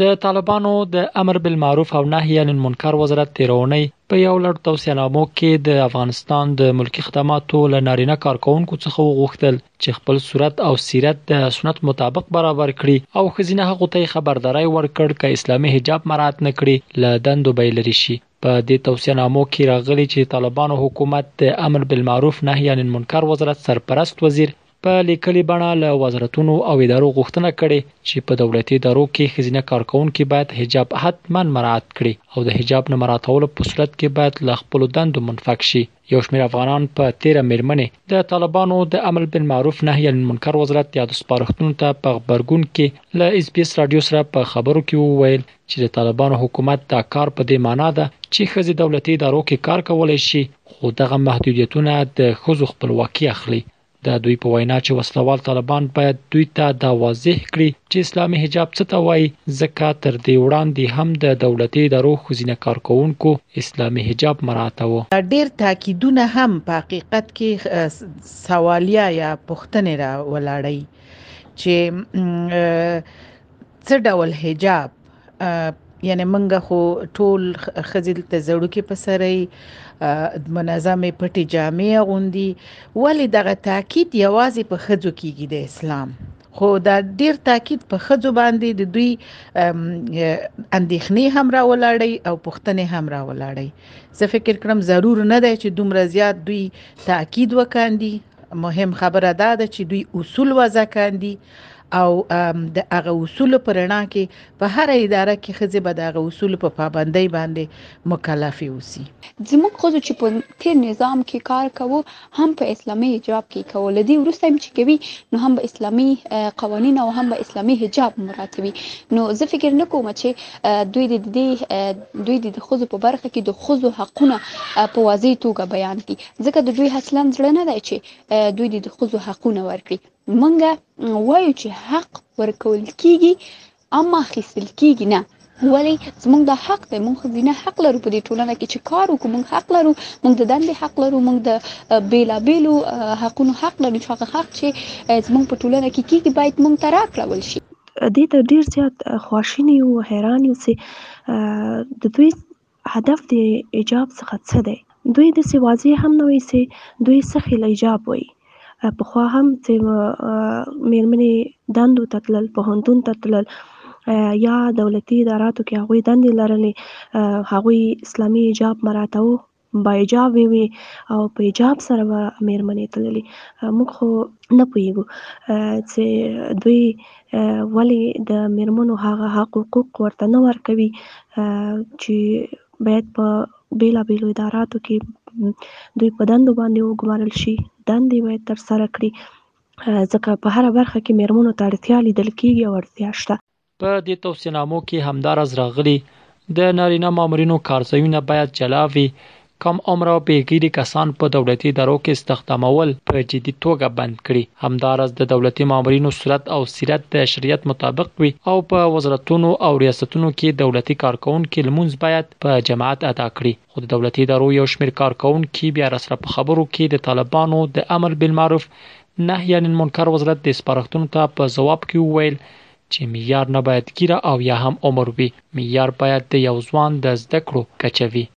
د طالبانو د امر بالمعروف او نهی عن المنکر وزارت تیرونی په یو لړ توصیهنامو کې د افغانستان د ملکی خدماتو له نارینه کارکونکو څخه وغوښتل چې خپل صورت او سیرت د سنت مطابق برابر کړي او ښځینه هغو ته خبرداری ورکړ که اسلامي حجاب مراعات نه کړي له دندو به یې لرې شي په دې توصیهنامو کې راغلي چې طالبانو حکومت د امر بالمعروف نهی عن المنکر وزارت سرپرست وزیر په لیکلي بڼه له وزارتونو او ادارو غوښتنه کړې چې په دولتي ادارو کې ښځینه کارکوونکي باید حجاب حتما مراعات کړي او د حجاب نه مراعاتولو په صورت کې باید له خپلو دندو منفک شي. یو شمېر افغانان په تېره مېرمنې د طالبانو د امر بالمعروف نهی عن المنکر وزارت یادو سپارښتنو ته په غبرګون کې له اس بي اس راډیو سره په خبرو کې وویل چې د طالبانو حکومت دا کار په دې مانا ده چې ښځې دولتي ادارو کې کار کولی شي خو دغه محدودیتونه د ښځو خپلواکي اخلي د دوی په وینا چې وسلوال طالبان باید دوی ته دا واضح کړي چې اسلامي حجاب څه ته وایي ځکه تر دې وړاندې هم د دولتي ادارو خزینه کارکونکو اسلامي حجاب مراعاتوه دا ډیر تاکیدونه هم په حقیقت کې سوالیا یا پوښتنې را ولاړی چې څه ډول حجاب یعنی منګه خو ټول خزل ته زړو کې پسري منظمه پټي جامع غوندي ولی دغه تاکید یوازې په خزو کېږي د اسلام خو دا ډیر تاکید په خځو باندې د دوی اندېښنې هم راولاړی او پښتنې هم راولاړی زه فکر کړم ضرور نه دی چې دومره زیات دوی تاکید وکاندي مهم خبره دا ده چې دوی اصول وضع کاندي او د هغه اصول په رڼا کې په هر اداره کې خځې به د هغه اصول په پابندۍ باندې مکلف اوسي زموږ خځو چې په تیر نظام کې کار کوو هم په اسلامي حجاب کې کوو لدی ورسته هم چې کوي نو هم به اسلامي قوانين او هم به اسلامي حجاب مراتبي نو زه فکر نکوم چې دوی د دې دوی د خځو په برخه کې د خځو حقونه په واضح توګه بیان کړي ځکه د دوی اصلا ځړنه ده چې دوی د خځو حقونه ورکړي مونږ وایو چې حق ورکول کیږي اما اخیستل کیږي نه ولی زمونږ دا حق دی مونږ ځینې حق لرو په دې ټولنه کې چې کار وکړو مونږ حق لرو مونږ د دندې حق لرو مونږ د بیلابیلو حقونو حق لرو چې هغه حق چې زمونږ په ټولنه کې کیږي باید مونږ ته راکړول شي دې ته ډیر زیات خواشینی او حیران یو چې د دوی هدف د ایجاب څخه څه دی؟ دوی داسې واضح هم نه وایي چې دوی څه خیل ایجاب وایي. پخوا هم چې میرمنې دندو ته تلل، پوهنتون ته تلل یا دولتي اداراتو کې هغوی دندې لرلې، هغوی اسلامي ایجاب مراعتوه، با ایجابې وې او په ایجاب سره به میرمنې تللې. موږ خو نه پوهېږو چې دوی ولې د میرمنو هغه حقوق ورته نه ورکوي چې باید په بېلابېلو اداراتو کې دوی په دندو باندې وګمارل شي دندې باید ترسره کړي ځکه په هره برخه کې میرمنو ته اړتیا لیدل کېږي او اړتیا شته په دې توصیهنامو کې همداراز راغلي د نارینه مامورینو کارځایونه باید جلا وي کم عمره بې ږیري کسان په دولتي ادارو کې استخدامول په جدي توګه بند کړي، همداراز د دولتي مامورینو صورت او سیرت د شریعت مطابق وي او په وزرتونو او ریاستونو کې دولتي کارکوونکي لمونځ باید په جماعت ادا کړي، خو د دولتي ادارو یو شمېر کارکوونکي بیا راسره په خبرو کې د طالبانو د امر بالمعروف نهی عن المنکر وزرت دې سپارښتنو ته په ځواب کې وویل چې معیار نه باید ږیره او یا هم عمر وي، معیار باید د یو ځوان د زده کړو کچه وي.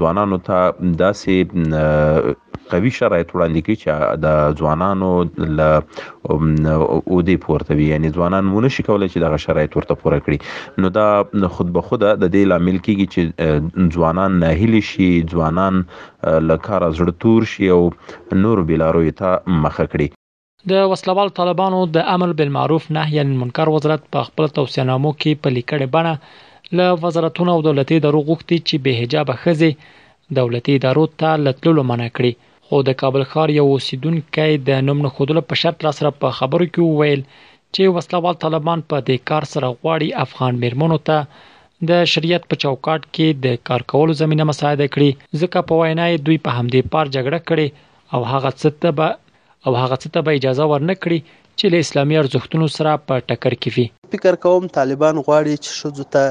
ځوانانو ته داسې قوي شرایط وړاندې کړي چې د ځوانانو ل او دې پورته وي یعنی ځوانان مونږ نشي کولای چې دغه شرایط ورته پوره کړي نو دا خود به خود د دې لامل کیږي چې ځوانان ناهیلي شي ځوانان له کار زړه تور شي او نور بلاروي ته مخه کړي د وسلوالو طالبانو د امر بالمعروف نهي عن المنکر وزارت په خپل توصیهنامو کې په لیکلې بڼه له وزارتونو او دولتي ادارو غوښتي چې به حجاب خزي دولتي ادارو ته لتللو منع کړي خو د کابل ښار یو اوسیدونکو د نوم نه خودلو په شرط لا سره په خبرو کې وویل چې وسلوال طالبان په دې کار سره غواړي افغان میرمنو ته د شریعت په چوکاټ کې د کار کولو زمينه مساعده کړي ځکه په وینا یې دوی په همدې پار جګړه کړې او هغه څه ته به او هغه څه ته به اجازه ورنه کړي چې له اسلامي ارزښتونو سره په ټکر کې وي. فکر کوم طالبان غواړي چې ښځو ته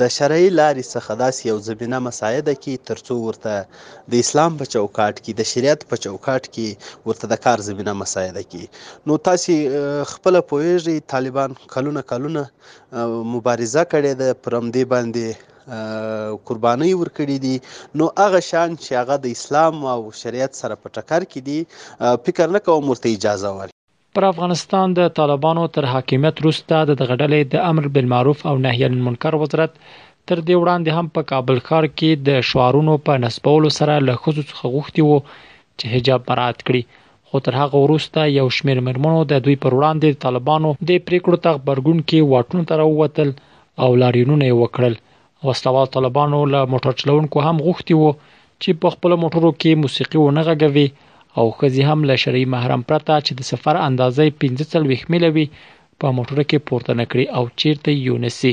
د شرعي لارې څخه داسې یو زمینه مساعده کړي تر څو ورته د اسلام په چوکاټ کې، د شریعت په چوکاټ کې ورته د کار زمینه مساعده کړي. نو تاسې خپله پوهېږئ طالبان کلونه کلونه مبارزه کړې ده پر همدې باندې. قربانۍ ورکړي دي نو هغه شان چې هغه د اسلام او شریعت سره په ټکر کې دي فکر نه کوم ورته اجازه ورکړي پر افغانستان د طالبانو تر حاکمیت وروسته د دغه ډلې د امر بالمعروف او نهی عن المنکر وزارت تر دې وړاندې هم په کابل ښار کې د شعارونو په نسبولو سره له ښځو څخه غوښتي وو چې حجاب مراعات کړي خو تر هغه وروسته یو شمېر مېرمنو د دوی پر وړاندې د طالبانو د پریکړو ته غبرګون کې واټونو ته راووتل او لاریونونه یې وکړل. وسلهوالو طالبانو له موټر چلوونکو هم غوښتي وو چې په خپلو موټرو کې موسیقي ونه غږوي او ښځې هم له شرعي محرم پرته چې د سفر اندازه یې پنځه څلوېښت میله وي په موټرو کې پورته نه کړي او چېرته یې یونسي.